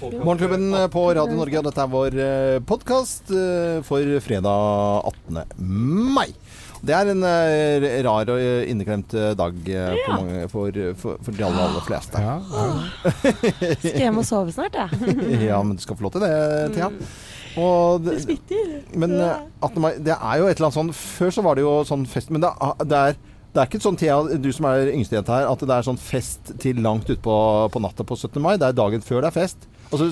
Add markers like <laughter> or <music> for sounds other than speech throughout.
Morgenklubben på Radio Norge, og dette er vår podkast for fredag 18. mai. Det er en rar og inneklemt dag ja. for, mange, for, for, for, de aller, aller fleste. Ja, ja. <laughs> skal hjem og sove snart, jeg. <laughs> ja, men du skal få lov til det, Thea. Og det, det men uh, 18. mai, det er jo et eller annet sånn Før så var det jo sånn fest Men det, det er det er ikke sånn, Thea, du som er yngste jente her, at det er sånn fest til langt utpå på natta på 17. mai. Det er dagen før det er fest. Altså,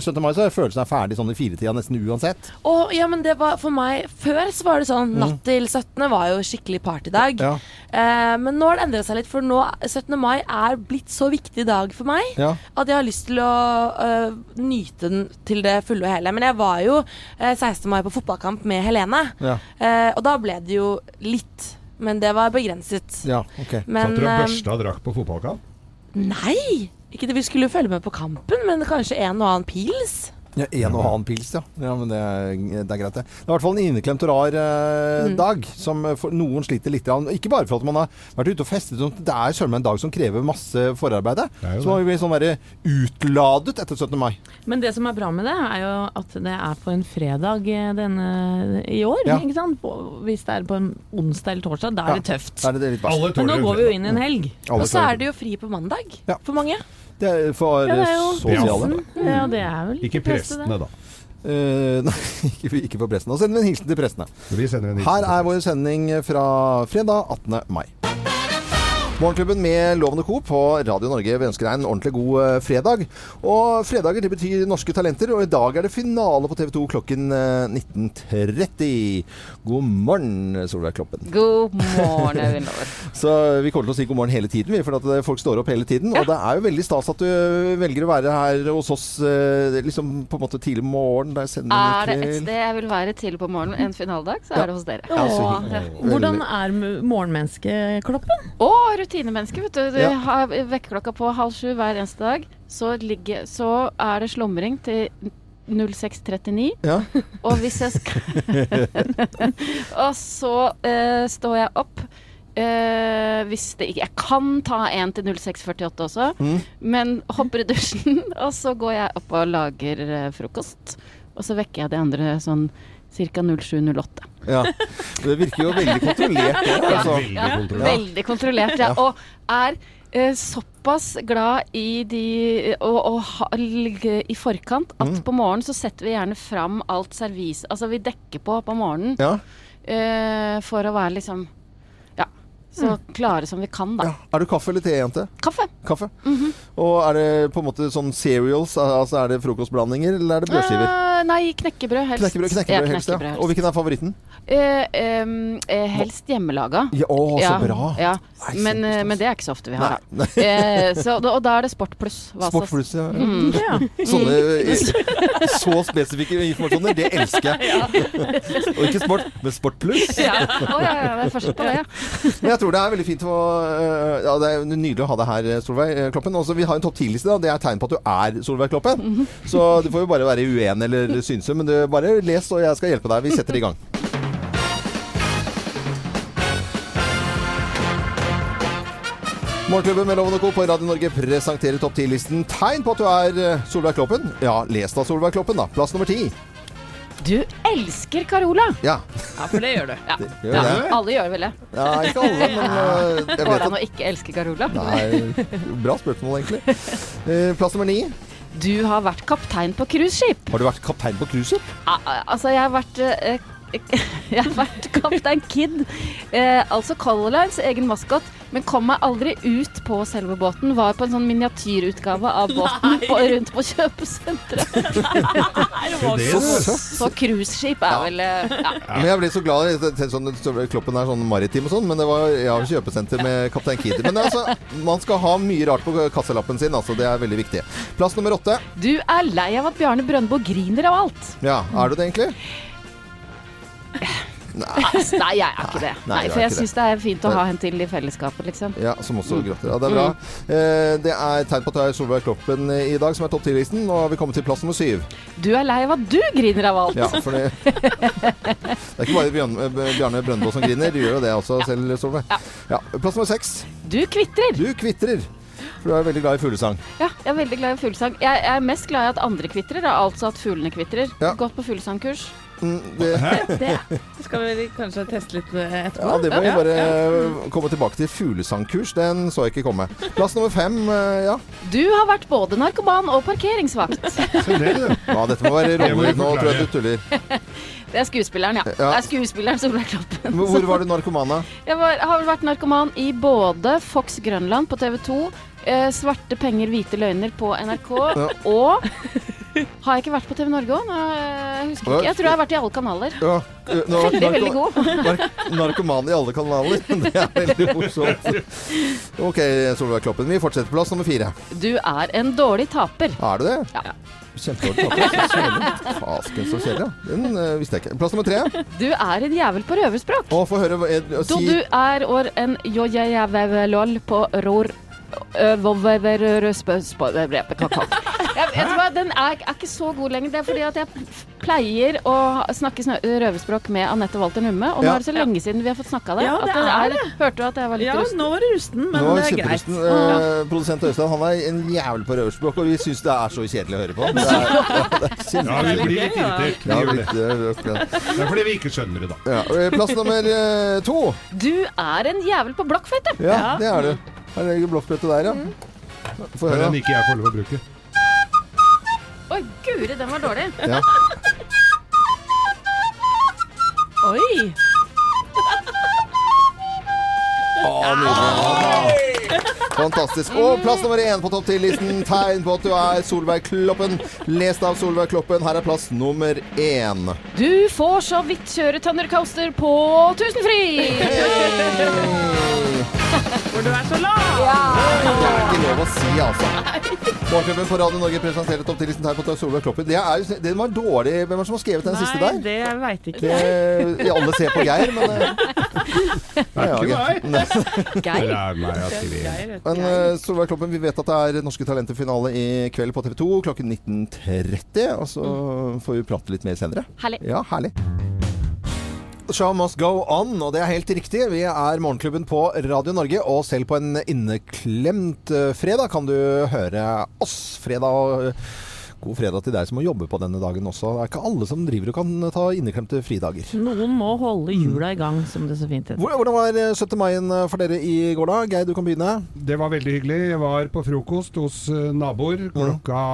17. mai så er følelsen ferdig sånn i firetida nesten uansett. Og, ja, men det var for meg Før så var det sånn mm. Natt til 17. var jo skikkelig partydag. Ja. Eh, men nå har det endret seg litt, for nå 17. mai er blitt så viktig dag for meg ja. at jeg har lyst til å øh, nyte den til det fulle og hele. Men jeg var jo uh, 16. mai på fotballkamp med Helene, ja. eh, og da ble det jo litt men det var begrenset. Ja, ok. Men, Satt du og børsta drakk på fotballkamp? Nei! Ikke det vi skulle følge med på kampen, men kanskje en og annen pils. Ja, En og annen pils, ja. ja men det er, det er, greit, det. Det er i hvert fall en inneklemt og rar eh, mm. dag, som noen sliter litt. Ikke bare for at man har vært ute og festet, det er søren meg en dag som krever masse forarbeid. Så man blir sånn der utladet etter 17. mai. Men det som er bra med det, er jo at det er på en fredag eh, denne, i år. Ja. ikke sant? Hvis det er på en onsdag eller torsdag, da er det tøft. Er det det Men nå går vi jo inn i en helg. Og så er det jo fri på mandag for mange. Det er for ja, det er jo sosiale. Ja, det er vel Ikke prestene, da. Uh, <laughs> nei, ikke, ikke for prestene. Og sender vi en hilsen til prestene. Her er vår sending fra fredag 18. mai. Morgenklubben med Lovende Co. på Radio Norge. Vi ønsker deg en ordentlig god uh, fredag. Og fredager det betyr norske talenter, og i dag er det finale på TV 2 klokken uh, eh, 19.30. God morgen, Solveig Kloppen. God morgen, Øyvind <laughs> Så vi kommer til å si god morgen hele tiden, for at eh, folk står opp hele tiden. Ja. Og det er jo veldig stas at du velger å være her hos oss liksom på en måte tidlig på morgenen. er det et sted jeg vil være tidlig på morgenen en finaledag, så er det hos dere. Ja, Hvordan er morgenmenneskekloppen? Å, rutin rutinemenneske, vet du. Du ja. har vekkerklokka på halv sju hver eneste dag. Så, ligger, så er det slumring til 06.39. Ja. <laughs> og hvis jeg skal <laughs> Og så uh, står jeg opp. Uh, hvis det ikke Jeg kan ta en til 06.48 også, mm. men hopper i dusjen, <laughs> og så går jeg opp og lager uh, frokost. Og så vekker jeg de andre sånn ca. 07.08. Ja. Det virker jo veldig kontrollert. Det, altså. ja, veldig kontrollert, ja. Og er eh, såpass glad i de å, ligge i forkant at mm. på morgenen så setter vi gjerne fram alt servis Altså vi dekker på på morgenen ja. eh, for å være liksom så klare som vi kan, da. Ja. Er du kaffe- eller te-jente? Kaffe. Kaffe. Mm -hmm. Og er det på en måte sånn cereals? Altså Er det frokostblandinger, eller er det brødskiver? Uh, nei, knekkebrød helst. Knekkebrød, knekkebrød, helst, ja. Og hvilken er favoritten? Uh, um, helst hjemmelaga. Ja, å, så bra. Ja. Nei, men, men, det er ikke så ofte vi har. Nei, så, og da er det Sport pluss. Sport pluss, ja. Mm. <laughs> Sånne så spesifikke informasjoner, det elsker jeg. <laughs> og ikke sport, men Sport pluss. ja. Oh, ja, ja, det er først på det, ja tror det er veldig fint å uh, Ja, det er nydelig å ha deg her, Solveig eh, Kloppen. Også, vi har en topp 10-liste. Det er tegn på at du er Solveig Kloppen. Mm -hmm. Så du får jo bare være uenig eller synse, men du bare les, og jeg skal hjelpe deg. Vi setter i gang. Morgenklubben med Loven og Co. på Radio Norge presenterer topp 10-listen. Tegn på at du er Solveig Kloppen. Ja, les da Solveig Kloppen, da. Plass nummer ti. Du elsker Carola! Ja. ja, for det gjør du. Ja. Det gjør ja. Det. Alle gjør vel det. Ja, ikke alle, men uh, jeg Går det an å ikke elske Carola? Nei, bra spørsmål, egentlig. Uh, plass nummer ni. Du har vært kaptein på cruiseskip. Har du vært kaptein på cruiseskip? Uh, altså, jeg har vært <laughs> jeg har vært kaptein Kid, eh, altså Color Lines egen maskot, men kom meg aldri ut på selve båten. Var på en sånn miniatyrutgave av <laughs> båten på, rundt på kjøpesenteret. <laughs> så så cruiseskip er vel eh, ja. Men jeg ble så glad. Sånn, kloppen er sånn maritim og sånn, men det var ja, kjøpesenter med Kaptein Kid. Men altså, man skal ha mye rart på kassalappen sin, altså. Det er veldig viktig. Plass nummer åtte. Du er lei av at Bjarne Brøndbo griner av alt. Ja, er du det egentlig? Nei. Nei, jeg er ikke det. Nei, Nei for jeg syns det er fint å ha henne til i fellesskapet, liksom. Ja, som også mm. gråter. Ja, det er bra. Mm. Eh, det er tegn på at det er Solveig Kloppen i dag som er topp 10-listen. Nå har vi kommet til plass nummer syv. Du er lei av at du griner av alt. Ja, for det, <laughs> det er ikke bare Bjørn, Bjarne Brøndbo som griner. Du gjør jo det også selv, Solveig. Ja. ja. Plass nummer seks. Du kvitrer. Du kvitrer. For du er veldig glad i fuglesang. Ja, jeg er veldig glad i fuglesang. Jeg er mest glad i at andre kvitrer, altså at fuglene kvitrer. Ja. Gått på fuglesangkurs. Mm, det. <laughs> det. skal vi kanskje teste litt etterpå? Ja, det må vi bare ja. komme tilbake til. Fuglesangkurs, den så jeg ikke komme. Plass nummer fem, eh, ja. Du har vært både narkoman og parkeringsvakt. <laughs> ja, dette må være roller. Nå tror jeg du tuller. <laughs> Det er skuespilleren, ja. ja. Det er skuespilleren som ble Kloppen. Hvor var du narkoman, da? Jeg var, har vært narkoman i både Fox Grønland på TV 2, eh, Svarte penger, hvite løgner på NRK ja. og <laughs> har jeg ikke vært på TV Norge òg? Jeg husker ikke. Jeg tror jeg har vært i alle kanaler. Ja. <laughs> Nå, veldig, veldig god. <laughs> narkoman i alle kanaler. Det er veldig morsomt. OK, Solveig Kloppen. Vi fortsetter på plass nummer fire. Du er en dårlig taper. Er du det? Ja. Kjempedårlig taper. Fasken, så kjedelig. Den uh, visste jeg ikke. Plass nummer tre. Du er en jævel på røverspråk. Å, få høre. Uh, si. Du er or en jojajavevlol på ror jeg jeg tror Den er, er, ikke så god lenger. Det er fordi at jeg pleier å snakke røverspråk med Anette Walter Numme, og nå ja. er det så lenge siden vi har fått snakka det. Ja, det er, det. Hørte du at jeg var litt ja, rusten? Ja, nå var du rusten, men det er greit. Uh, produsent Øystein han er en jævel på røverspråk, og vi syns det er så kjedelig å høre på. Det er, <laughs> ja, ja, vi blir litt irritert. Ja, litt, det er fordi vi ikke skjønner det, da. Plass nummer uh, to. Du er en jævel på blokkfløyte. Ja, det er du. Her ligger blokkfløyte der, ja. Mm. Få høre. Den ikke jeg får lov å bruke. Guri, den var dårlig. Ja. <laughs> Oi. Fantastisk. Og plass nummer én på topp ti-listen. Tegn på at du er Solveig Kloppen. Lest av Solveig Kloppen. Her er plass nummer én. Du får så vidt kjøre Thundercoaster på Tusenfri! For Hvor du er så lav! Ja. Det er ikke lov å si, altså. Morgenklubben på Radio Norge presenterer topp 10-listen her på Solveig Kloppen. Det er, det var dårlig. Hvem er det som har skrevet den Nei, siste der? Det veit ikke jeg. Alle ser på Geir, men Det er ikke meg. Geir. Men uh, Solveig Kloppen, vi vet at det er Norske Talenter-finale i kveld på TV 2 klokken 19.30. Og så får vi prate litt mer senere. Herlig. Ja, herlig. Show must go on, og det er helt riktig. Vi er Morgenklubben på Radio Norge, og selv på en inneklemt eh, fredag kan du høre oss. Fredag eh, God fredag til deg som må jobbe på denne dagen også. Det er ikke alle som driver og kan ta inneklemte fridager. Noen må holde hjula i gang, som det så fint heter. Hvordan var 17. Eh, mai for dere i går, da? Geir, du kan begynne. Det var veldig hyggelig. Jeg var på frokost hos naboer klokka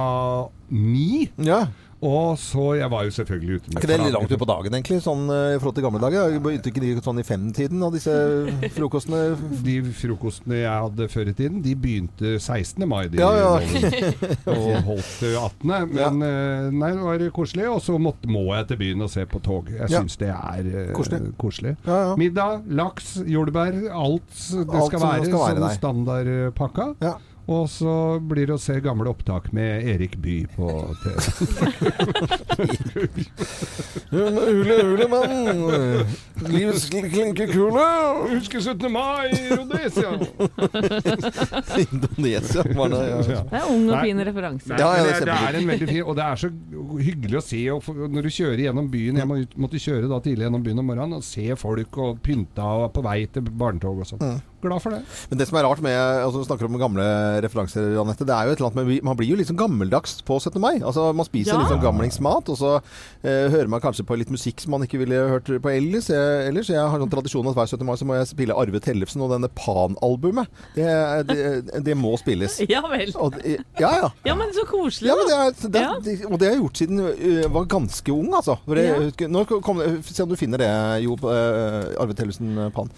ni. Ja. Og så Jeg var jo selvfølgelig ute med Er ikke det litt langt ut på dagen, egentlig? Sånn uh, i forhold til gamle dager? Begynte ikke de sånn i femtiden av disse frokostene? <laughs> De frokostene jeg hadde før i tiden, de begynte 16. mai. De, ja, ja. <laughs> og holdt til 18. Men ja. uh, nei, det var koselig. Og så må jeg til byen og se på tog. Jeg syns det er uh, koselig. koselig. Middag, laks, jordbær. Alt det alt skal være, skal være sånn standardpakka. Ja. Og så blir det å se gamle opptak med Erik Bye på <laughs> TV. Ule, ule mann. Livets klinkekule. Husker 17. mai i Rhodesia. <laughs> Indonesia var det, ja. Det er ung og fin referanse. Ja, ja, det, er, det, er en veldig fin Og det er så hyggelig å se og når du kjører gjennom byen Jeg måtte kjøre da tidlig gjennom byen om morgenen og se folk og pynta og på vei til barnetog og sånn. Glad for det. Men det som er rart med altså, snakker om gamle referanser, Anette, det er jo et eller annet med Man blir jo liksom gammeldags på 17. mai. Altså Man spiser ja. liksom gamlingsmat, og så eh, hører man kanskje på litt musikk som man ikke ville hørt på ellers. Jeg, ellers. jeg har sånn tradisjon at hver 17. mai så må jeg spille Arve Tellefsen og denne Pan-albumet. Det, det, det, må spilles. Ja vel. Og, ja, ja. ja, men så koselig, ja, men det er, det, ja. Og det har jeg gjort siden jeg var ganske ung, altså. Det, nå kom, Se om du finner det, Jo. Uh, Arve Tellefsen Pan.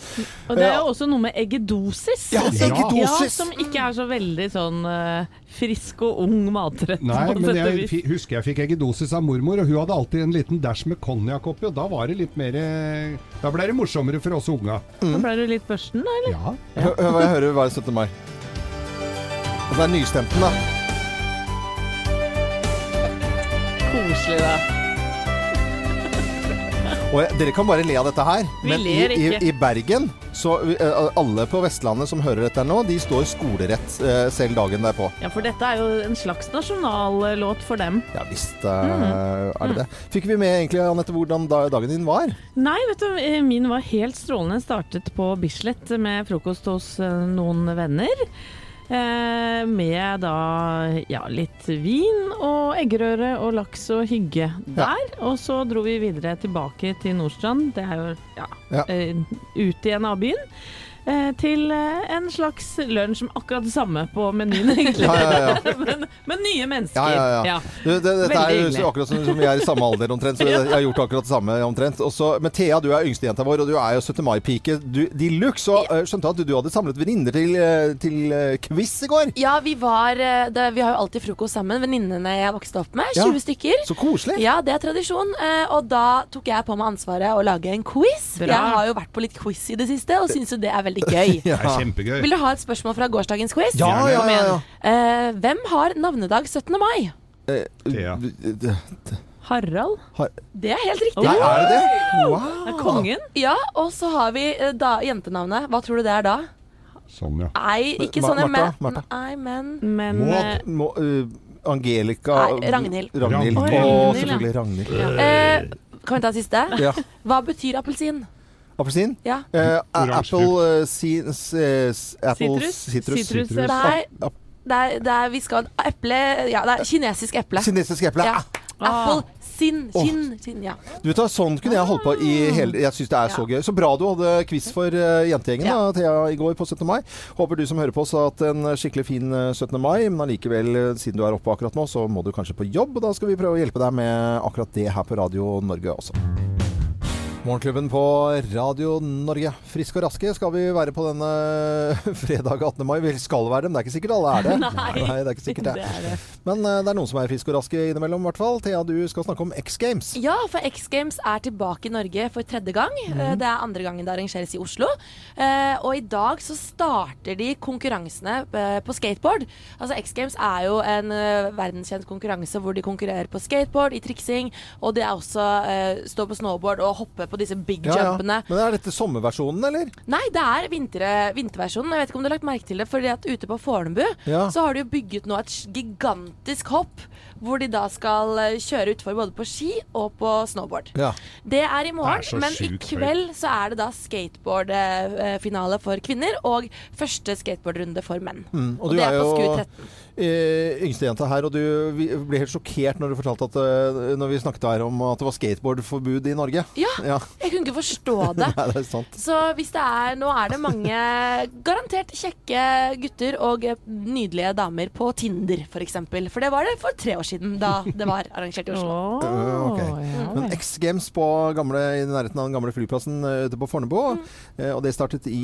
Og det er jo også noe med egg eggedosis. Ja, eggedosis. Ja, som ikke er så veldig sånn frisk og ung matrett. Nei, men jeg husker jeg fikk eggedosis av mormor, og hun hadde alltid en liten dæsj med konjakk oppi, og da var det litt mer eh, Da ble det morsommere for oss unga. Mm. Da ble du litt børsten, da, eller? Ja. ja. Hør hva jeg hører hver 17. mai. Det er nystemten, da. Koselig, da. Og dere kan bare le av dette her, Vi men i, i, i, Bergen så uh, alle på Vestlandet som hører dette nå, de står skolerett uh, selv dagen derpå. Ja, for dette er jo en slags nasjonallåt for dem. Ja visst mm. er det det. Fikk vi med egentlig, Anette, hvordan dagen din var? Nei, vet du, min var helt strålende. Startet på Bislett med frokost hos noen venner. Eh, med da ja, litt vin og eggerøre og laks og hygge der. Ja. Og så dro vi videre tilbake til Nordstrand. Det er jo ja, ja. Eh, ut igjen av byen. Eh, til eh, en slags lunsj med akkurat det samme på menyen, <laughs> egentlig. ja, ja, ja. <laughs> men, men, nye mennesker. Du, det, dette er jo akkurat som, som vi er i samme alder omtrent, så <laughs> jeg, har gjort akkurat det samme omtrent. Også, men Thea, du er yngstejenta vår, og du er jo 17. mai-pike de luxe. Og uh, skjønte at du, du, hadde samlet venninner til, til uh, quiz i går? Ja, vi var det, Vi har jo alltid frokost sammen, venninnene jeg vokste opp med. 20 stykker. Så koselig. Ja, det er tradisjon. Uh, og da tok jeg på meg ansvaret å lage en quiz. Bra. Jeg har jo vært på litt quiz i det siste, og syns jo det er veldig veldig gøy. <laughs> ja. Det er kjempegøy. Vil du ha et spørsmål fra gårsdagens quiz? Ja, ja, ja, ja. Uh, hvem har navnedag 17. mai? Uh, Thea. Harald? Har det er helt riktig. Nei, er det det? Wow. Det er kongen. Ja, og så har vi da, jentenavnet. Hva tror du det er da? Sånn, ja. Nei, ikke sånn, men, nei, men, men må, må, uh, Angelica Nei, Ragnhild. Ragnhild. Å, oh, selvfølgelig Ragnhild. Ja. Uh, kan vi ta siste? Ja. Hva betyr appelsin? Appelsin? Ja. Uh, apple Citrus? Citrus. Nei, det er, det er, vi skal eple Ja, det er kinesisk eple. Kinesisk eple. Ja. Apple sin, sin, sin, ja. Du vet, Sånn kunne jeg holdt på i hele Jeg syns det er så gøy. Så bra du hadde quiz for uh, jentegjengen ja. da, Thea, i går på 17. mai. Håper du som hører på oss har hatt en skikkelig fin 17. mai. Men allikevel, siden du er oppe akkurat nå, så må du kanskje på jobb. Og da skal vi prøve å hjelpe deg med akkurat det her på Radio Norge også. Morgenklubben på Radio Norge. Friske og raske skal vi være på denne <laughs> fredag 18. mai. Vi skal være dem, det er ikke sikkert alle er det. <laughs> Nei, Nei det er ikke sikkert det. det, er det. Men uh, det er noen som er friske og raske innimellom, i hvert fall. Thea, du skal snakke om X Games. Ja, for X Games er tilbake i Norge for tredje gang. Mm. Uh, det er andre gangen det arrangeres i Oslo. Uh, og i dag så starter de konkurransene på skateboard. Altså X Games er jo en verdenskjent konkurranse hvor de konkurrerer på skateboard, i triksing, og det er også stå på snowboard og hoppe på på disse big ja, jumpene. Ja. Men Er dette sommerversjonen, eller? Nei, det er vinter, vinterversjonen. Jeg vet ikke om du har lagt merke til det, fordi at ute på Fornebu ja. så har de jo bygget nå et gigantisk hopp hvor de da skal eh, kjøre utfor både på ski og på snowboard. Ja. Det er i morgen, er men i kveld så er det da skateboardfinale for kvinner og første skateboardrunde for menn. Mm, og, og det er, er på SKU 13 eh, yngstejenta her, og du ble helt sjokkert når du fortalte at uh, Når vi snakket her om at det var skateboardforbud i Norge. Ja, ja. jeg kunne ikke forstå <laughs> det. Nei, det er sant. Så hvis det er Nå er det mange garantert kjekke gutter og nydelige damer på Tinder, f.eks. For, eksempel. for det var det for tre år siden, da det var arrangert i Oslo. Oh, okay. ja, Men X Games på gamle, i nærheten av den gamle flyplassen ute på Fornebu, mm. og det startet i,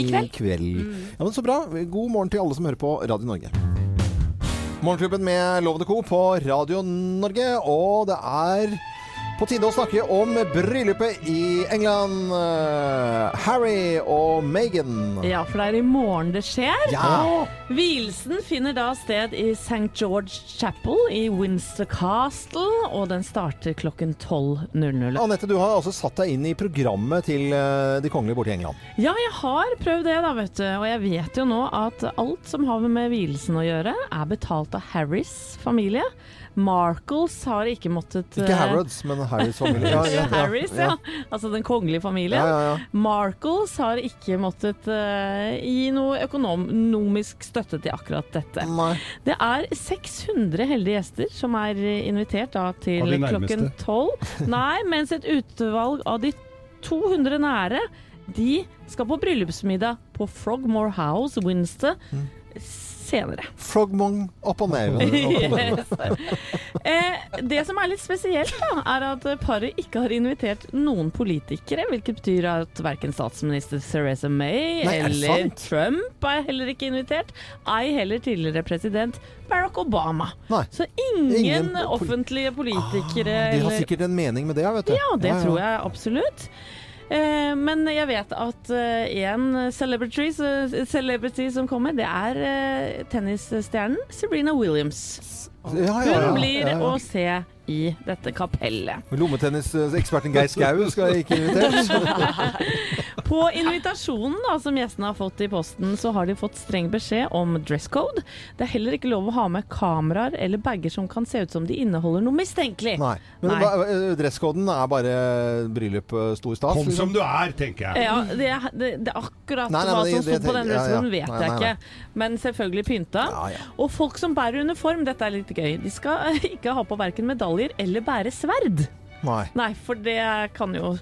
I kveld. kveld. Mm. Ja, men Så bra. God morgen til alle som hører på Radio Norge. Morgenklubben med Lovende Co. på Radio Norge, og det er på tide å snakke om bryllupet i England. Uh, Harry og Meghan. Ja, for det er i morgen det skjer. Ja. Vielsen finner da sted i St. George Chapel i Winster Castle, og den starter klokken 12.00. Anette, du har altså satt deg inn i programmet til uh, de kongelige borte i England. Ja, jeg har prøvd det, da, vet du. Og jeg vet jo nå at alt som har med vielsen å gjøre, er betalt av Harrys familie. Markles har ikke måttet Ikke eh, Harrods, men Harrys familie. <laughs> ja, ja, Harris, ja. Altså den kongelige familien. Markles har ikke måttet uh, gi noe økonomisk støtte til akkurat dette. Nei. Det er 600 heldige gjester som er invitert da, til klokken 12. Nei, mens et utvalg av de 200 nære de skal på bryllupsmiddag på Frogmore House, Winster. Mm senere. Frogmong opp og ned. <laughs> yes. eh, det som er litt spesielt, da, er at paret ikke har invitert noen politikere. Hvilket betyr at verken statsminister Theresa May Nei, eller Trump er heller ikke invitert. Ei heller tidligere president Barack Obama. Nei. Så ingen, ingen offentlige politikere ah, De har sikkert en mening med det, vet du. Ja, det ja, ja. tror jeg absolutt. Eh, men jeg vet at én eh, celebrity, celebrity, som kommer, det er eh, tennisstjernen Serena Williams. Ja, ja, Hun blir å se i dette kapellet. Lommetenniseksperten Geir Skau skal ikke inviteres. <laughs> På invitasjonen da, som gjestene har fått i posten, så har de fått streng beskjed om dress code. Det er heller ikke lov å ha med kameraer eller bager som kan se ut som de inneholder noe mistenkelig. Nei. Men Nei. Eh, dresskoden er bare bryllup eh, stor stas? Kom liksom? som du er, tenker jeg. Ja, det, det, det akkurat nei, nei, hva som sto på den dresskoden, vet nei, jeg ikke. Men selvfølgelig pynta. Ja, ja. Og folk som bærer uniform, dette er litt gøy, de skal <laughs> ikke ha på verken medaljer eller bære sverd. Nei. Nei, for det kan jo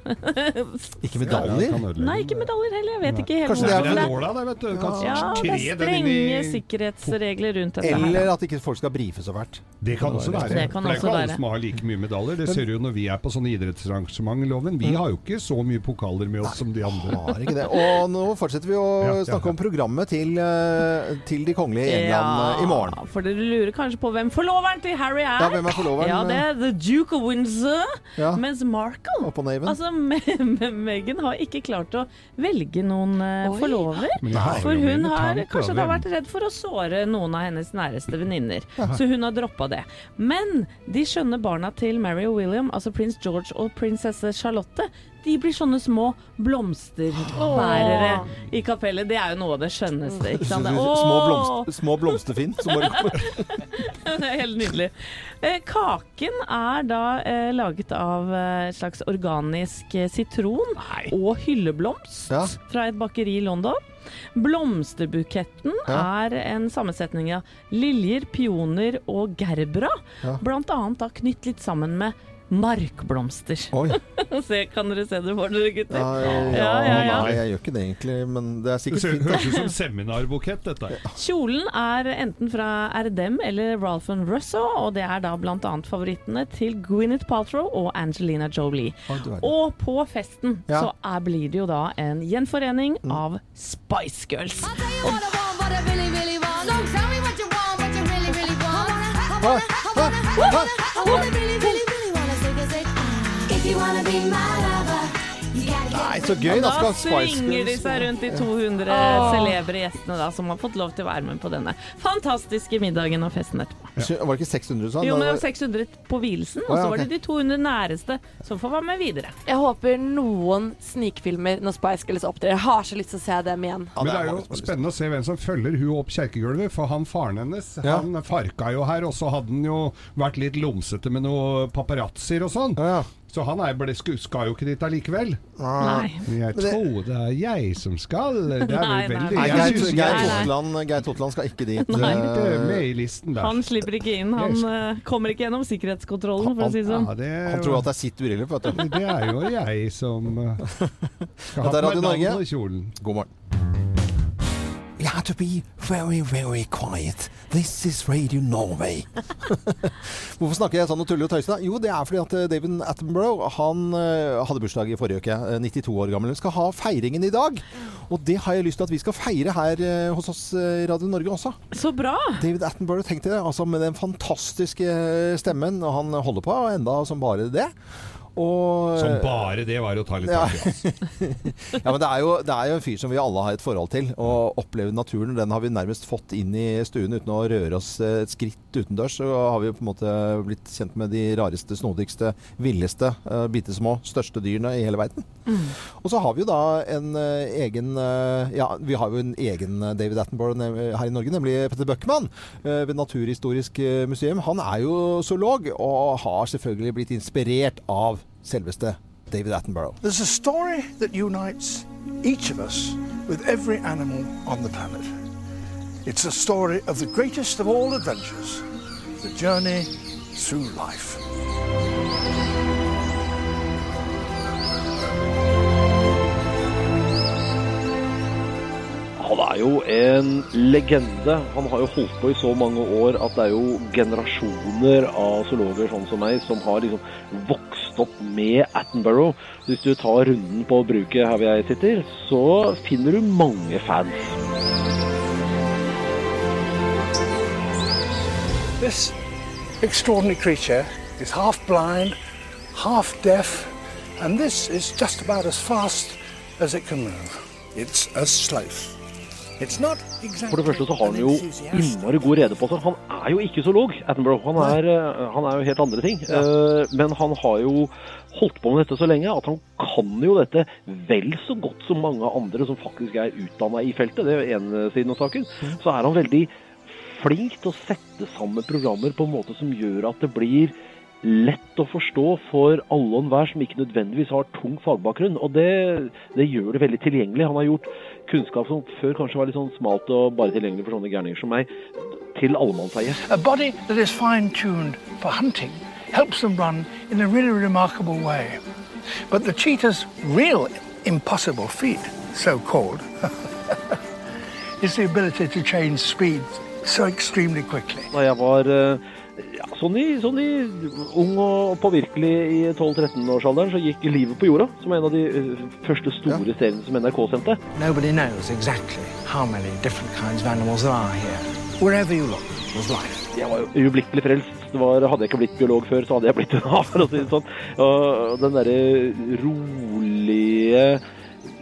<laughs> Ikke medaljer? Nei, ikke medaljer heller. Jeg vet Nei. ikke helt Kanskje det er nåla, da, vet du. Kanskje ja, det er strenge sikkerhetsregler rundt dette Eller her. at ikke folk skal brife så fælt. Det kan også være. Det kan for det er ikke alle som har like mye medaljer. Det ser du jo når vi er på sånne idrettsarrangement, Loven. Vi mm. har jo ikke så mye pokaler med oss som de andre. Har ikke det. Og nå fortsetter vi å ja, snakke om programmet til, eh, til de kongelige i England eh, i morgen. For dere lurer kanskje på hvem forloveren til Harry er? Ja, hvem er forloveren? Ja, det er The Duke of Windsor. Ja. Mens Markle Altså, <laughs> Meghan har ikke klart å velge noen uh, forlover. For hun har kanskje da vært redd for å såre noen av hennes næreste venninner. Så hun har droppa det. Men de skjønne barna til Mary og William, altså prins George og prinsesse Charlotte, de blir sånne små blomsterbærere i kapellet. Det er jo noe av det skjønneste. Ikke sant? <laughs> Små, blomster, små blomsterfinn som bare <laughs> Det er helt nydelig. Eh, kaken er da eh, laget av eh, et slags organisk sitron Nei. og hylleblomst ja. fra et bakeri i London. Blomsterbuketten ja. er en sammensetning av liljer, pioner og gerbera. Ja. Blant annet da knytt litt sammen med markblomster. <laughs> se, kan dere se det for dere, gutter? Ja, ja, ja, Nei, jeg gjør ikke det egentlig, men det er sikkert fint. Det høres ut som seminarbukett, dette. Kjolen er enten fra Erdem eller Ralph Russo, og det er da bl.a. favorittene til Gwyneth Paltrow og Angelina Jolie. Og på festen så er, blir det jo da en gjenforening mm. av Spice Girls. Og Nei, så gøy. Da, da svinger de seg rundt de 200 oh. celebre gjestene da, som har fått lov til å være med på denne fantastiske middagen og festen etterpå. Ja. Var det ikke 600 sånn? Jo, men det var 600 på vielsen, og så var det de 200 næreste som får være med videre. Jeg håper noen snikfilmer når Spice Girls opptrer. Jeg har så lyst til å se dem igjen. Ja, men det er jo spennende å se hvem som følger hun opp kjerkegulvet, for han faren hennes, ja. han farka jo her, og så hadde han jo vært litt lomsete med noen paparazzier og sånn. Ja, Ja. Så han er, ble, skal jo ikke dit allikevel. Nei. Jeg tror det er jeg som skal. Det er vel veldig nei, nei, Geir Totland skal ikke dit. Nei, det er med i listen der. Han slipper ikke inn. Han uh, kommer ikke gjennom sikkerhetskontrollen, for å si det sånn. Han tror at det er sitt bryllup. Det er jo jeg som uh, <laughs> skal ha på meg kjolen. God morgen. You have to be very, very quiet. This is Radio Norway. <laughs> Hvorfor snakker jeg sånn og tuller og tøyser? Jo, det er fordi at eh, David Attenborough han uh, hadde bursdag i forrige uke. 92 eh, år gammel. Skal ha feiringen i dag. Og det har jeg lyst til at vi skal feire her hos oss i Radio Norge også. Så bra! David Attenborough, tenkte det. Altså med den fantastiske stemmen. Og han holder på enda som bare det. Og, som bare det var å ta litt ja. tak i. <laughs> Ja, men det er, jo, det er, jo, en fyr som vi alle har et forhold til. Å oppleve naturen, den har vi nærmest fått inn i stuen uten å røre oss et skritt utendørs. Så har vi på en måte blitt kjent med de rareste, snodigste, villeste, uh, bitte små, største dyrene i hele verden. Mm. Og så har vi jo da en uh, egen uh, Ja, vi har jo en egen David Attenborough her i Norge, nemlig Petter Bøckmann ved Naturhistorisk museum. Han er jo zoolog og har selvfølgelig blitt inspirert av selveste David Attenborough. There's a story that unites each of us with every animal on the planet. It's a story of the greatest of all adventures, the journey through life. Han er jo en legende. Han har jo holdt på i så mange år at det er jo generasjoner av zoologer sånn som meg som har liksom vokst opp med Attenborough. Hvis du tar runden på bruket her hvor jeg sitter, så finner du mange fans. This extraordinary creature is half blind, half deaf, and this is just about as fast as it can move. It's a sloth. For det første så har han jo innmari god rede på seg. Han er jo ikke zoolog, Attenborough. Han er, eh, han er jo helt andre ting. Ja. Uh, men han har jo holdt på med dette så lenge at han kan jo dette vel så godt som mange andre som faktisk er utdanna i feltet. Det er ene siden av saken. Mm. Så er han veldig flink til å sette sammen programmer på en måte som gjør at det blir lett å forstå for alle og enhver som ikke nødvendigvis har tung fagbakgrunn. Og det, det, gjør det veldig tilgjengelig. Han har gjort kunnskap som før kanskje var litt sånn smalt og bare tilgjengelig for sånne gærninger som meg, til allemannseie. A body that is fine-tuned for hunting helps them run in a really remarkable way. But the cheetah's real impossible feat, so called, <laughs> is the ability to change speed so extremely quickly. Da jeg var uh, sånn, i, sånn i ung og påvirkelig i 12-13-årsalderen så gikk Livet på jorda, som er en av de uh, første store ja. seriene som NRK sendte. Nobody knows exactly how many different kinds of animals there are here. Wherever you look, was life. Jeg var jo ublikkelig frelst. Var, hadde jeg ikke blitt biolog før, så hadde jeg blitt det da, for å si det sånn. Og den derre rolige,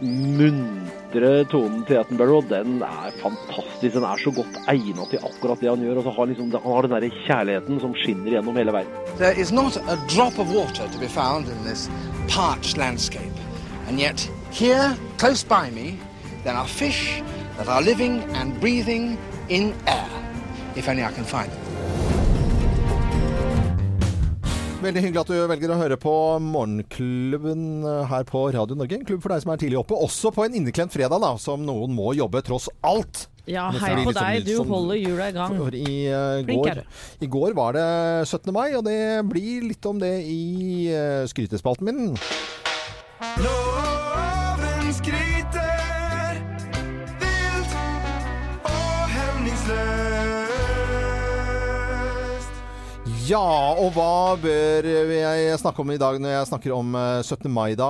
munn muntre tonen til Attenborough, den er fantastisk. Den er så godt egnet til akkurat det han gjør. og så har liksom, Han har den der kjærligheten som skinner gjennom hele verden. There is not a drop of water to be found in this parched landscape. And yet, here, close by me, there are fish that are living and breathing in air. If only I can find them. Veldig hyggelig at du velger å høre på Morgenklubben eh, her på Radio Norge. En klubb for deg som er tidlig oppe. Også på en inneklemt fredag, da, som noen må jobbe tross alt. Ja, hei på deg. Du sånn, holder hjula i gang. I, uh, går, I går var det 17. mai, og det blir litt om det i uh, skrytespalten min. Loven skryter Ja, og hva bør jeg snakke om i dag når jeg snakker om 17. Eh, mai, da?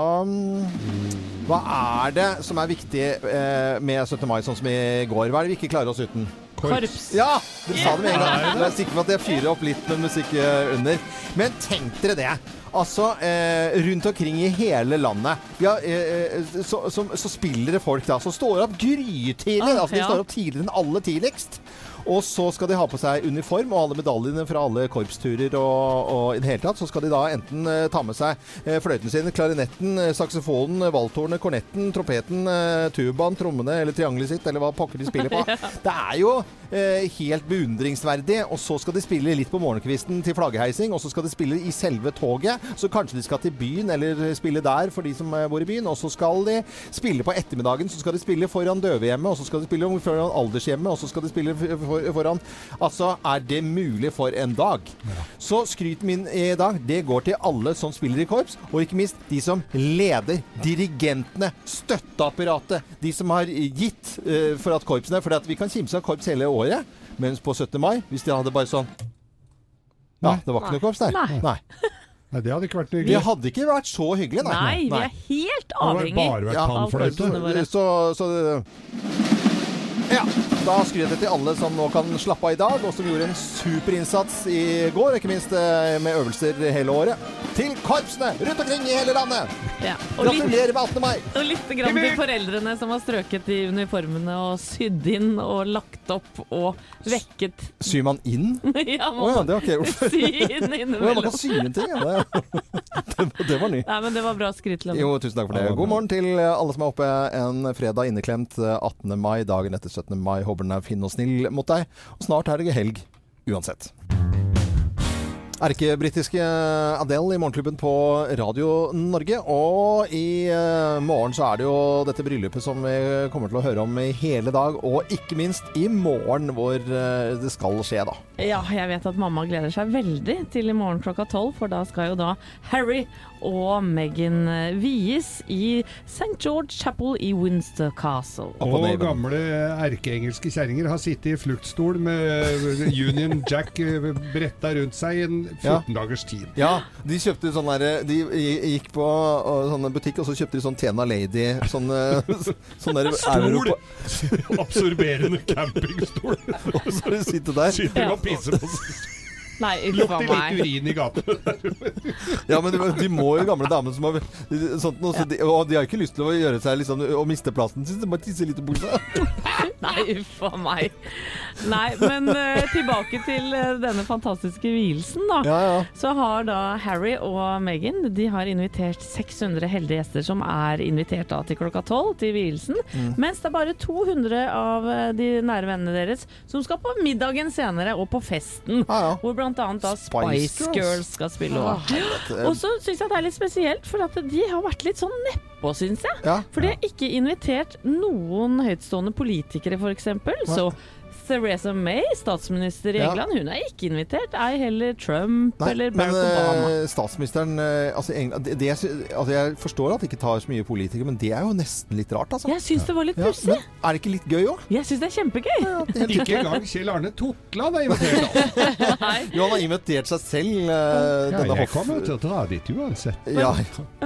Hva er det som er viktig eh, med 17. mai, sånn som i går? Hva er det vi ikke klarer oss uten? Korps. Ja! Dere sa det med en gang. Jeg er sikker på at jeg fyrer opp litt med musikk eh, under. Men tenk dere det. Altså, eh, rundt omkring i hele landet ja, eh, så, så, så, spiller det folk da som står opp grytidlig. Ah, altså, de står opp tidligere enn alle tidligst. Og så skal de ha på seg uniform og alle medaljene fra alle korpsturer og, og, i det hele tatt. Så skal de da enten uh, ta med seg uh, fløyten sin, klarinetten, uh, saksofonen, valthornet, kornetten, trompeten, tubaen, trommene eller triangelet sitt, eller hva pokker de spiller på. <laughs> Det er jo helt beundringsverdig. Og så skal de spille litt på morgenkvisten til flaggheising, og så skal de spille i selve toget. Så kanskje de skal til byen, eller spille der for de som bor i byen. Og så skal de spille på ettermiddagen, så skal de spille foran døvehjemmet, og så skal de spille foran aldershjemmet, og så skal de spille for, foran. Altså, er det mulig for en dag? Ja. Så skryten min i dag, det går til alle som spiller i korps, og ikke minst de som leder. Dirigentene, støtteapparatet. De som har gitt uh, for at korpsene For at vi kan kimse av korps hele året, mens på 17. mai, hvis de hadde bare sånn Ja, det var ikke noe korps der. Nei. Nei. Nei, Det hadde ikke vært hyggelig. Det hadde ikke vært så hyggelig, nei. Nei, vi er helt avhengig av korpsene våre. Så, så, ja. Da skriver jeg til alle som nå kan slappe av i dag, og som gjorde en super innsats i går. Ikke minst eh, med øvelser hele året. Til korpsene rundt omkring i hele landet! Ja, Gratulerer med 18. mai! <laughs> Og litt grann til foreldrene som har strøket i uniformene og sydd inn og lagt opp og vekket Syr man inn? <laughs> ja, man oh, ja, det har ikke jeg gjort. Ja, man kan sy inn ting, ja. Det, <laughs> det, var ny. Nei, men det var bra skryt. Jo, tusen takk for det. God morgen til alle som er oppe en fredag inneklemt 18. mai, dagen etter 17. mai den er fin og snill mot deg. Og snart er det helg uansett. Erkebritiske Adele i Morgenklubben på Radio Norge. Og i uh, morgen så er det jo dette bryllupet som vi kommer til å høre om i hele dag. Og ikke minst i morgen hvor uh, det skal skje, da. Ja, jeg vet at mamma gleder seg veldig til i morgen klokka tolv, for da skal jo da Harry og Meghan eh, vies i St. George Chapel i Winster Castle. Og gamle erkeengelske kjerringer har sittet i fluktstol med Union Jack bretta rundt seg i en 14 ja. dagers tid. Ja, de kjøpte sånn derre De gikk på sånn butikk, og så kjøpte de sånn Tena Lady sånn, sånn der, Stol! <laughs> Absorberende campingstol. <laughs> og så sitter de der. Sitter og pisser på seg. Nei, Lukter litt urin i gaten. <laughs> ja, men de, må jo gamle damene som har sånt noe, så de, Og de har ikke lyst til å gjøre seg liksom, å miste plassen sin, de bare tisse litt i buksa. <laughs> Nei, uff a meg. Nei, men uh, tilbake til uh, denne fantastiske vielsen, da. Ja, ja. Så har da Harry og Meghan De har invitert 600 heldige gjester som er invitert da til klokka tolv til vielsen. Mm. Mens det er bare 200 av uh, de nære vennene deres som skal på middagen senere og på festen. Ja, hvor blant annet da Spice, Girls skal spille. Og så syns jeg det er litt spesielt, for at de har vært litt sånn neppe, syns jeg. For de har ikke invitert noen høytstående politikere, f.eks. Så Theresa May, statsminister i England, hun er ikke invitert. Ei heller Trump Nei, eller Barack men, Obama. Statsministeren eh, altså, England, det, det, altså, Jeg forstår at det ikke tar så mye politikere, men det er jo nesten litt rart, altså. Jeg syns det var litt pussig. Ja, er det ikke litt gøy òg? Jeg syns det er kjempegøy. Ja, det er ikke engang Kjell Arne Totland er invitert. <laughs> jo, han har invitert seg selv. Uh, ja, jeg kommer til å dra dit uansett. Men, ja,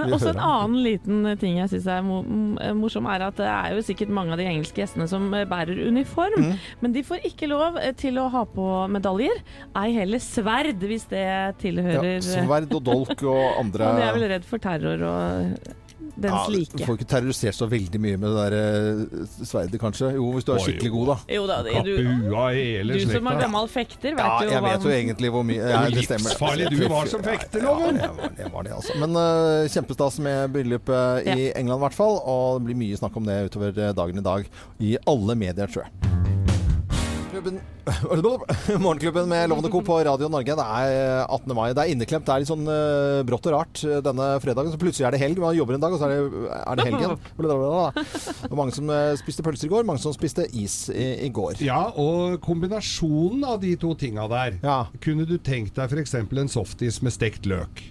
også en annen liten ting jeg syns er morsom, er at det er jo sikkert mange av de engelske gjestene som bærer uniform, mm. men de får får ikke lov eh, til å ha på medaljer. Ei heller sverd, hvis det tilhører ja, Sverd og dolk og <laughs> andre Og de er vel redd for terror og dens ja, like. Du får ikke terrorisert så veldig mye med det der uh, sverdet, kanskje. Jo, hvis du er skikkelig god, da. Jo da, det, du, du som er gammel fekter, vet ja, jo hva Jeg vet jo egentlig hvor mye ja, Det stemmer. Livsfarlig du var som fekter, Loven! Ja, det, det var det, altså. Men uh, kjempestas med bryllupet i England, i hvert fall. Og det blir mye snakk om det utover dagen i dag i alle medier, tror jeg. Morgenklubben, <laughs> Morgenklubben med Lovende Co. på Radio Norge. Det er 18. Eh, mai. Det er inneklemt. Det er litt sånn uh, brått og rart uh, denne fredagen. Så plutselig er det helg. Man jobber en dag, og så er det, er det helgen. <laughs> Det var mange som uh, spiste pølser i går, mange som spiste is i, i, går. Ja, og kombinasjonen av de to tinga der. Ja. Kunne du tenkt deg f.eks. en softis med stekt løk?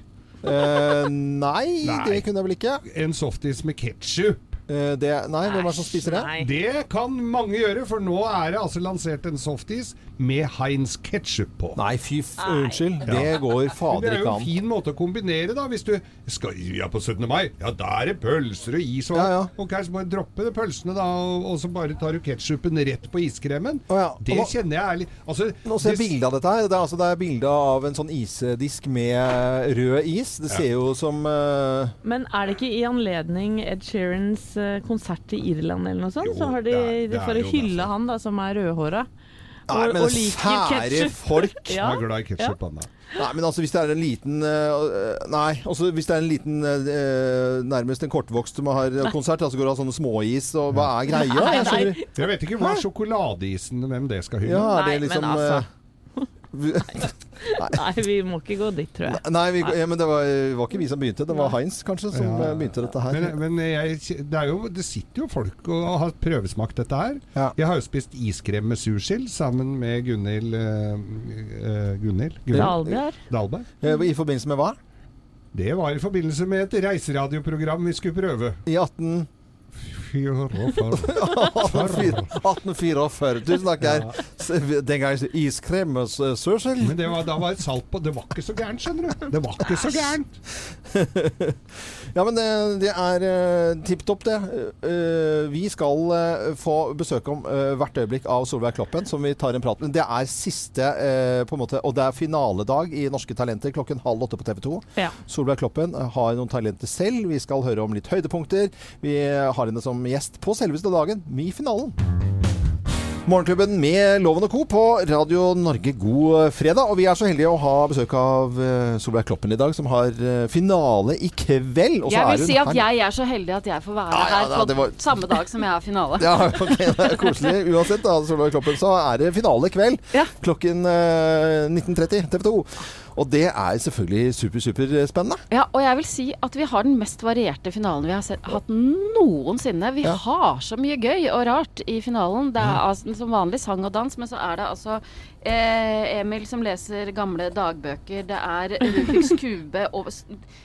nei, <laughs> nei, det kunne jeg vel ikke. En softis med ketsjup. Uh, det, nei, hvem er det som spiser det? Det kan mange gjøre, for nå er det altså lansert en softis med Heinz ketsjup på. Nei, fy f unnskyld. Ja. Det går fader ikke an. Det er jo en fin måte å kombinere, da. Hvis du skal ja, på 17. mai, ja da er det pølser og is og ja, ja. Ok, så bare droppe de pølsene, da, og, og, så bare tar du ketsjupen rett på iskremen. Oh, ja. Det nå, kjenner jeg ærlig altså, Nå ser jeg bilde av dette her. Det er, altså, det er bilde av en sånn isdisk med rød is. Det ser jo som uh... Men er det ikke i anledning Ed Sheerans Eh, konsert i Irland eller noe sånt, jo, så har de, det, for å hylle han da, som er rødhåra. Nei, men sære folk! <laughs> ja. er glad i ketsjup, ja. Nei, men altså hvis det er en liten uh, Nei, altså hvis det er en liten uh, Nærmest en kortvokst som har konsert, så altså går det av sånne småis, og hva er greia? Jeg, jeg vet ikke hva sjokoladeisen, hvem det skal hylle. Ja, er det liksom, nei, men altså Nei, vi må ikke gå dit, tror jeg. Nei, vi, ja, men det var, var, ikke vi som begynte. Det var Heinz kanskje som ja. begynte dette her. Men, men jeg, det, jo, det, sitter jo folk og har prøvesmakt dette her. Ja. Jeg har jo spist iskrem med sursild sammen med Gunhild uh, Gunhild? Dalberg. Dalberg. I forbindelse med hva? Det var i forbindelse med et reiseradioprogram vi skulle prøve. I 18... 1844. Tusen takk, Geir. Den gangen iskrem og sørsel. Men det var, da var det salt på. Det var ikke så gærent, skjønner du. Det var ikke så gærent. ja, men det, det er uh, tipp topp, det. Uh, vi skal få besøk om hvert øyeblikk av Solveig Kloppen, som vi tar en prat med. Det er siste, på en måte, og det er finaledag i Norske Talenter klokken halv åtte på TV 2. Ja. Solveig Kloppen har noen talenter selv. Vi skal høre om litt høydepunkter. Vi har henne som gjest på selveste dagen, i finalen. Morgenklubben med Loven og Co. på Radio Norge, god fredag. Og vi er så heldige å ha besøk av uh, Solveig Kloppen i dag, som har uh, finale i kveld. Og jeg vil si at her. jeg er så heldig at jeg får være ja, ja, her på var... samme dag som jeg har finale. <laughs> ja, ok, det er koselig. Uansett, da, Solveig Kloppen, så er det finale i kveld ja. klokken uh, 19.30 TV 2. Og det er selvfølgelig super, superspennende. Ja, og jeg vil si at vi har den mest varierte finalen vi har sett, hatt noensinne. Vi ja. har så mye gøy og rart i finalen. Det er altså, som vanlig sang og dans, men så er det altså eh, Emil som leser gamle dagbøker. Det er Rubiks <laughs> kube og,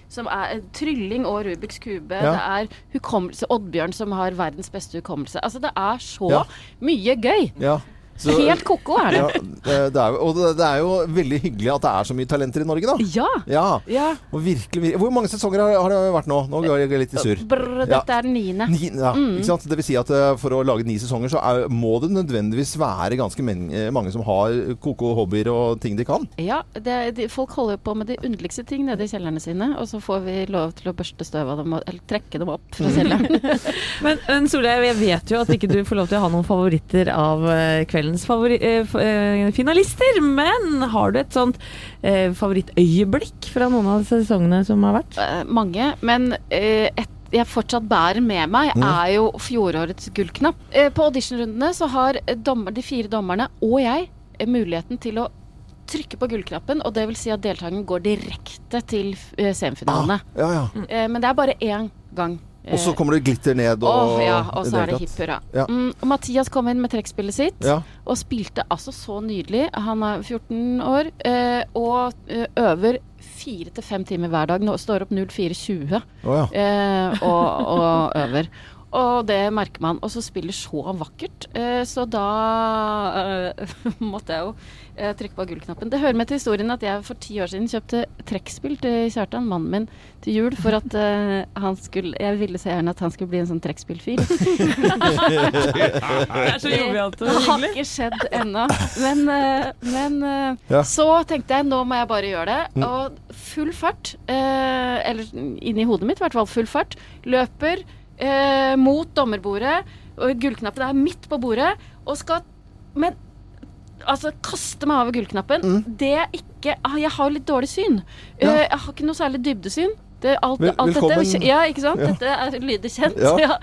som er trylling og Rubiks kube. Ja. Det er hukommelse Oddbjørn som har verdens beste hukommelse. Altså det er så mye gøy. Ja. Så, Helt ko-ko er det. Ja, det er, og det, er jo veldig hyggelig at det er så mye talenter i Norge, da. Ja. ja. ja. Og virkelig, Hvor mange sesonger har, har, det vært nå? Nå går jeg litt i surr. Dette er den niende. Ni, ja, mm. ikke sant? Det vil si at eh, for å lage ni sesonger, så er, må det nødvendigvis være ganske men, mange som har ko-ko hobbyer og ting de kan. Ja, det, de, folk holder på med de underligste ting nede i kjellerne sine, og så får vi lov til å børste støv av dem, eller trekke dem opp fra kjelleren. <laughs> men, men Solveig, jeg vet jo at ikke du får lov til å ha noen favoritter av kveldens favori finalister, men har du et sånt favorittøyeblikk fra noen av sesongene som har vært? mange, men et jeg fortsatt bærer med meg, er jo fjorårets gullknapp. på auditionrundene så har dommer, de fire dommerne og jeg muligheten til å trykke på gullknappen, og det vil si at deltakeren går direkte til uh, semifinalene. Ah, ja, ja. Uh, men det er bare én gang. Og så kommer det glitter ned og oh, Ja, og så er det hipp hurra. Ja. Mm, Mathias kom inn med trekkspillet sitt ja. og spilte altså så nydelig. Han er 14 år uh, og øver fire til fem timer hver dag. Nå står opp 04.20 oh, ja. og, <laughs> og øver. Og det merker man. Og så spiller så vakkert. Eh, så da eh, <laughs> måtte jeg jo eh, trykker på gullknappen. Det hører med til historien at jeg for ti år siden kjøpte trekkspill til Kjartan, mannen min, til jul for at han skulle Jeg ville så gjerne at han skulle bli en sånn trekkspillfyr. <laughs> det er så jovialt og hyggelig. Har ikke skjedd ennå. Men, men ja. så tenkte jeg nå må jeg bare gjøre det. Mm. Og full fart, eller inni hodet mitt i hvert fall, full fart, løper eh, mot dommerbordet. Og gullknappen er midt på bordet. Og skal Men altså, kaste meg over gullknappen. Mm. Det er ikke ah, Jeg har litt dårlig syn. Ja. Uh, jeg har ikke noe særlig dybdesyn. Det, alt, Vel, alt dette, ja, ikke sant? Ja. Dette er lyder kjent. Ja.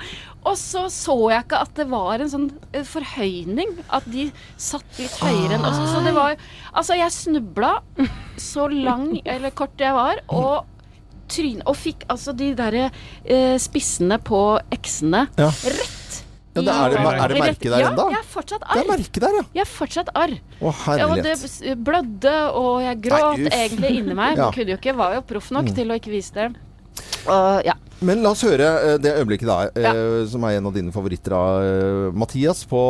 Og så så jeg ikke at det var en sånn uh, forhøyning. At de satt litt høyere enn oss. Så det var Altså, jeg snubla så lang eller kort jeg var, og tryn... Og fikk altså de derre eh, spissene på eksene ja. rett ja, det er, det, er det merke der ennå? Ja, jeg er fortsatt arr. Det er merke der, ja. Jeg er fortsatt arr. Å, herlighet. Ja, det blødde, og jeg gråt Nei, egentlig inni meg. <laughs> ja. Kunne jo ikke, var jo proff nok mm. til å ikke vise det. Uh, ja. Men la oss høre eh, det øyeblikket da, ja. eh, som er en av dine favoritter av uh, Mathias på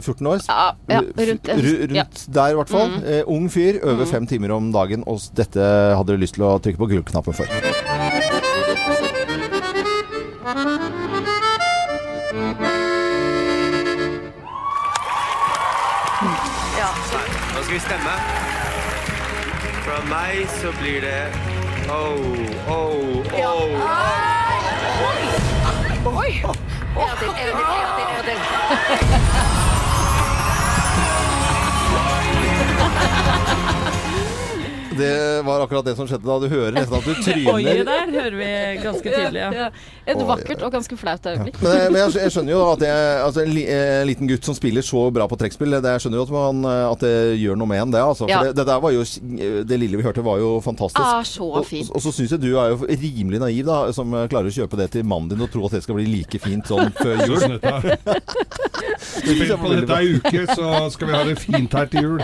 14 år. Ja, ja rundt, rundt der i hvert fall. Mm. Ung fyr, Øver mm. fem timer om dagen, og dette hadde du lyst til å trykke på gullknappen for. Ja. Nå skal vi stemme. Fra meg så blir det oh, oh, oh. oh. Oi! En gang til, en til, en gang til. Det var akkurat det som skjedde da. Du hører nesten at du <laughs> tryner. Oiet der hører vi ganske tydelig, ja. ja. Et vakkert og ganske flaut øyeblikk. Men, men jeg, jeg, skjønner jo at jeg, altså, en, en, liten gutt som spiller så bra på trekkspill, det, jeg skjønner jo at, man, at, det gjør noe med en, det. Altså. Ja. Det, det, der var jo Det lille vi hørte, var jo fantastisk. Ah, så fint. Og, og så syns jeg du er jo rimelig naiv, da, som klarer å kjøpe det til mannen din og tro at det skal bli like fint sånn <laughs> før jul. Spill på dette ei uke, så skal vi ha det fint her til jul.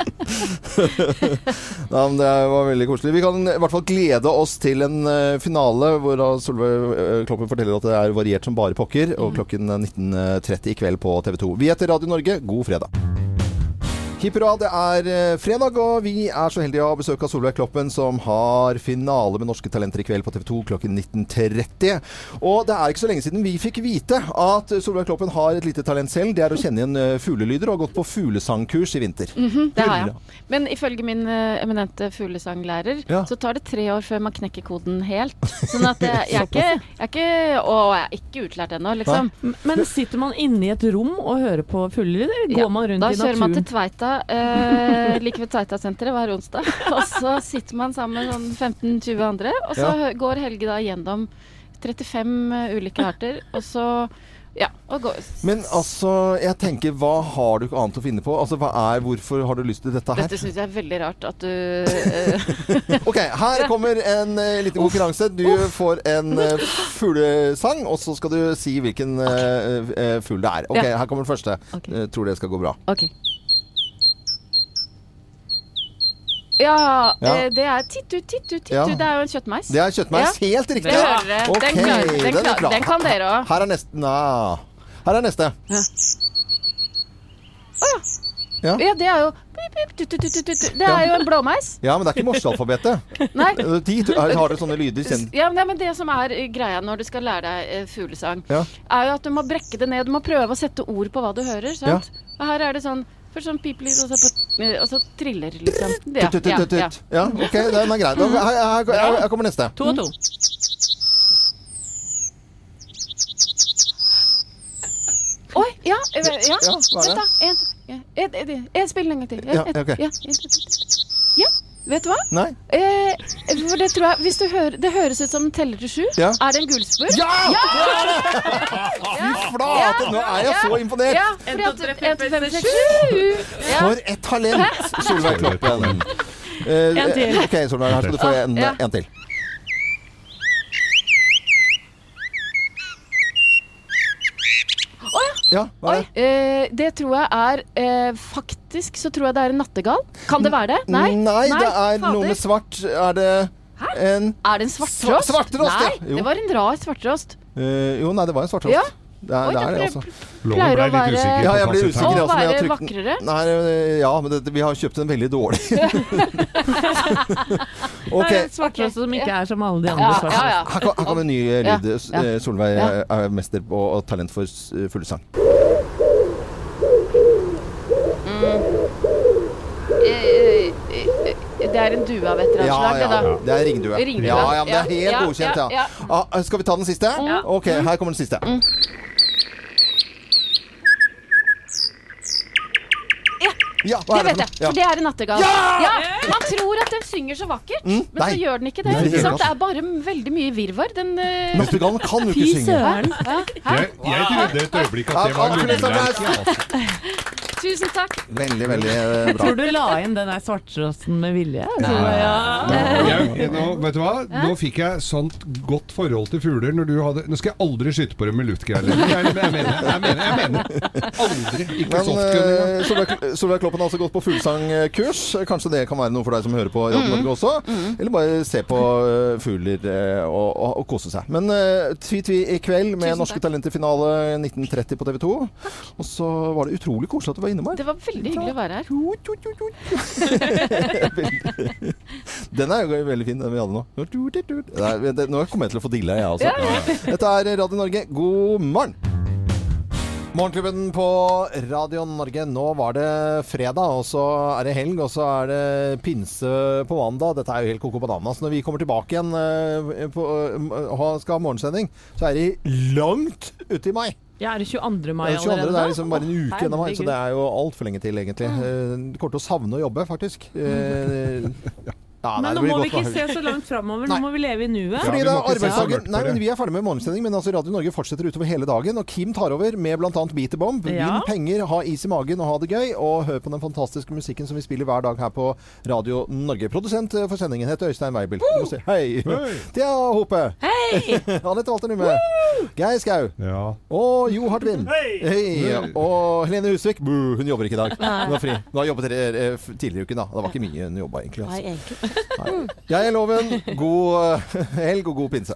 <laughs> ja, men det var veldig koselig. Vi kan i hvert fall glede oss til en uh, finale hvor Solveig uh, Kloppen forteller at det er variert som bare pokker, og mm. klokken 19.30 i kveld på TV 2. Vi heter Radio Norge. God fredag. Hipp hurra, det er eh, fredag, og vi er så heldige å ha besøk av Solveig Kloppen, som har finale med Norske Talenter i kveld på TV 2 klokken 19.30. Og det er ikke så lenge siden vi fikk vite at Solveig Kloppen har et lite talent selv. Det er å kjenne igjen eh, fuglelyder, og har gått på fuglesangkurs i vinter. Mm -hmm, det har jeg. Men ifølge min uh, eminente fuglesanglærer ja. så tar det tre år før man knekker koden helt. <laughs> Sånn at jeg, jeg, er, ikke, jeg er ikke Og jeg er ikke utlært ennå, liksom. Men sitter man inne i et rom og hører på fuglelyder? Går ja, man rundt i naturen? Da kjører man til Tveita eh, like ved Tveita-senteret hver onsdag. <laughs> Og så sitter man sammen med sånn 15-20 andre, og så ja. går Helge da gjennom 35 uh, ulike arter, og så ja, Men altså, jeg tenker, hva har du ikke annet å finne på? Altså, hva er, Hvorfor har du lyst til dette her? Dette syns jeg er veldig rart at du uh... <laughs> Ok, her kommer en uh, liten konkurranse. Du får en uh, fuglesang, og så skal du si hvilken uh, fugl det er. Ok, ja. Her kommer den første. Okay. tror det skal gå bra. Okay. Ja, ja. Eh, det er tittu, tittu, tittu. Ja. Det er jo en kjøttmeis. Det er kjøttmeis. Ja. Helt riktig. Okay, den, klar, den, klar, den, den, kan dere òg. Her er neste. Nah. Her er neste. Ja. Oh, Ja. ja, det er jo Det er jo en blåmeis. Ja, men det er ikke morsealfabetet. <laughs> Nei. De har det sånne lyder kjent. Ja, men det som er greia når du skal lære deg eh, fuglesang, ja. er jo at du må brekke det ned. Du må prøve å sette ord på hva du hører. Sant? Ja. Og her er det sånn Først sånn pipelyd, og så, og så triller, liksom. Ja, ja, ja. ja ok, den er grei. Her, her, her, kommer neste. To og to. Oi, ja, ja. Vent, da. En, en, en, en spill en gang til. Ja, okay. ja, vet du hva? Nei. Eh, for det tror jeg Hvis du hører Det høres ut som den teller til sju. Ja. Er det en gullspurv? Ja! ja! <laughs> Fy flate, nå er jeg så imponert. Ja, en, to, tre, fem, seks, sju. For et talent, <laughs> Solveig Kloppen. Eh, en til. Ok, Solveig, her skal du få en, en til. Ja, hva er det? Eh, det tror jeg er eh, Faktisk så tror jeg det er en nattergal. Kan det være det? Nei, Nei, Nei det er fader. noe med svart. Er det Hæ? En er det en svarttrost? Svarttrost, Nei, ja. det var en rar svarttrost. Uh, jo, nei, det var en svarttrost. Ja. Det er, det, er det, altså. Pleier å være Ja, jeg ble usikker. Å være vakrere? Nei, ja, men det, vi har kjøpt en veldig dårlig. <laughs> <laughs> ok. Svarttrost som ikke er som alle de andre. Ja, ja, ja. Her, her kommer en ny lyd. Eh, Solveig er mester på talent for fuglesang. Det er en due av et eller annet slag, det. Det er ringdue. ringdue. Ja, ja, men det er helt godkjent, ja. Ah, skal vi ta den siste? Ok, her kommer den siste. Mm. Ja, det vet jeg, for det er en nattergal. Ja! Man tror at den synger så vakkert, mm, men så gjør den ikke det. det er bare veldig mye virvar. Den uh... Nattergalen kan jo ikke synge. Jeg, jeg trodde et øyeblikk at det var Lundlerk. Tusen takk. Veldig, veldig eh, bra. Tror du la inn den der svarttrosten med vilje? Altså, ja. jeg, nå, vet du hva? Nå fikk jeg sånt godt forhold til fugler når du hadde Nå skal jeg aldri skyte på dem med luftgevær Jeg, jeg, mener, jeg mener, jeg mener. Aldri. Ikke softgun. Uh, Solveig Kloppen har også gått på fuglesangkurs. Kanskje det kan være noe for deg som hører på Radio mm. Norge også? Mm. Eller bare se på uh, fugler uh, og, og, og, kose seg. Men uh, Tvi-Tvi i kveld med Norske Talenter-finale 1930 på TV 2. Og så var det utrolig koselig at du var innom her. Det var veldig hyggelig å være her. <laughs> den er jo veldig fin, den vi hadde nå. Nå kommer jeg til å få dilla, jeg også. Dette er Radio Norge, god morgen! Morgenklubben på Radio Norge. Nå var det fredag, og så er det helg, og så er det pinse på mandag. Dette er jo helt koko bananas. Når vi kommer tilbake igjen Og på, uh, skal ha morgensending, så er det langt ute i mai. Ja, Er det 22. mai allerede? 22. Det er liksom bare en uke igjen av mai, så det er jo altfor lenge til, egentlig. Mm. Uh, kommer til å savne å jobbe, faktisk. Ja. <laughs> Ja, nei, men nå må vi ikke se så langt framover, nå må vi leve i nuet. Fordi ja, arbeidsdagen Nei, men Vi er ferdig med morgensending, men altså Radio Norge fortsetter utover hele dagen. Og Kim tar over med bl.a. Beat the Bomb. Ja. Vinn penger, ha is i magen og ha det gøy. Og hør på den fantastiske musikken som vi spiller hver dag her på Radio Norge. Produsent for sendingen heter Øystein Weibel. Uh! Si hei. hei. <laughs> Thea Hope. Hei. <laughs> Anette Walter Numme. Geir Skau. Ja. Og Jo Hartvin. Hei. hei. Og Helene Husvik. Buh, hun jobber ikke i dag. Hun har fri. Hun har jobbet tidligere i uken, da. Det var ikke mye hun jobba egentlig. Altså. Nei, egentlig. Jeg er Loven. God eh, helg og god pinse.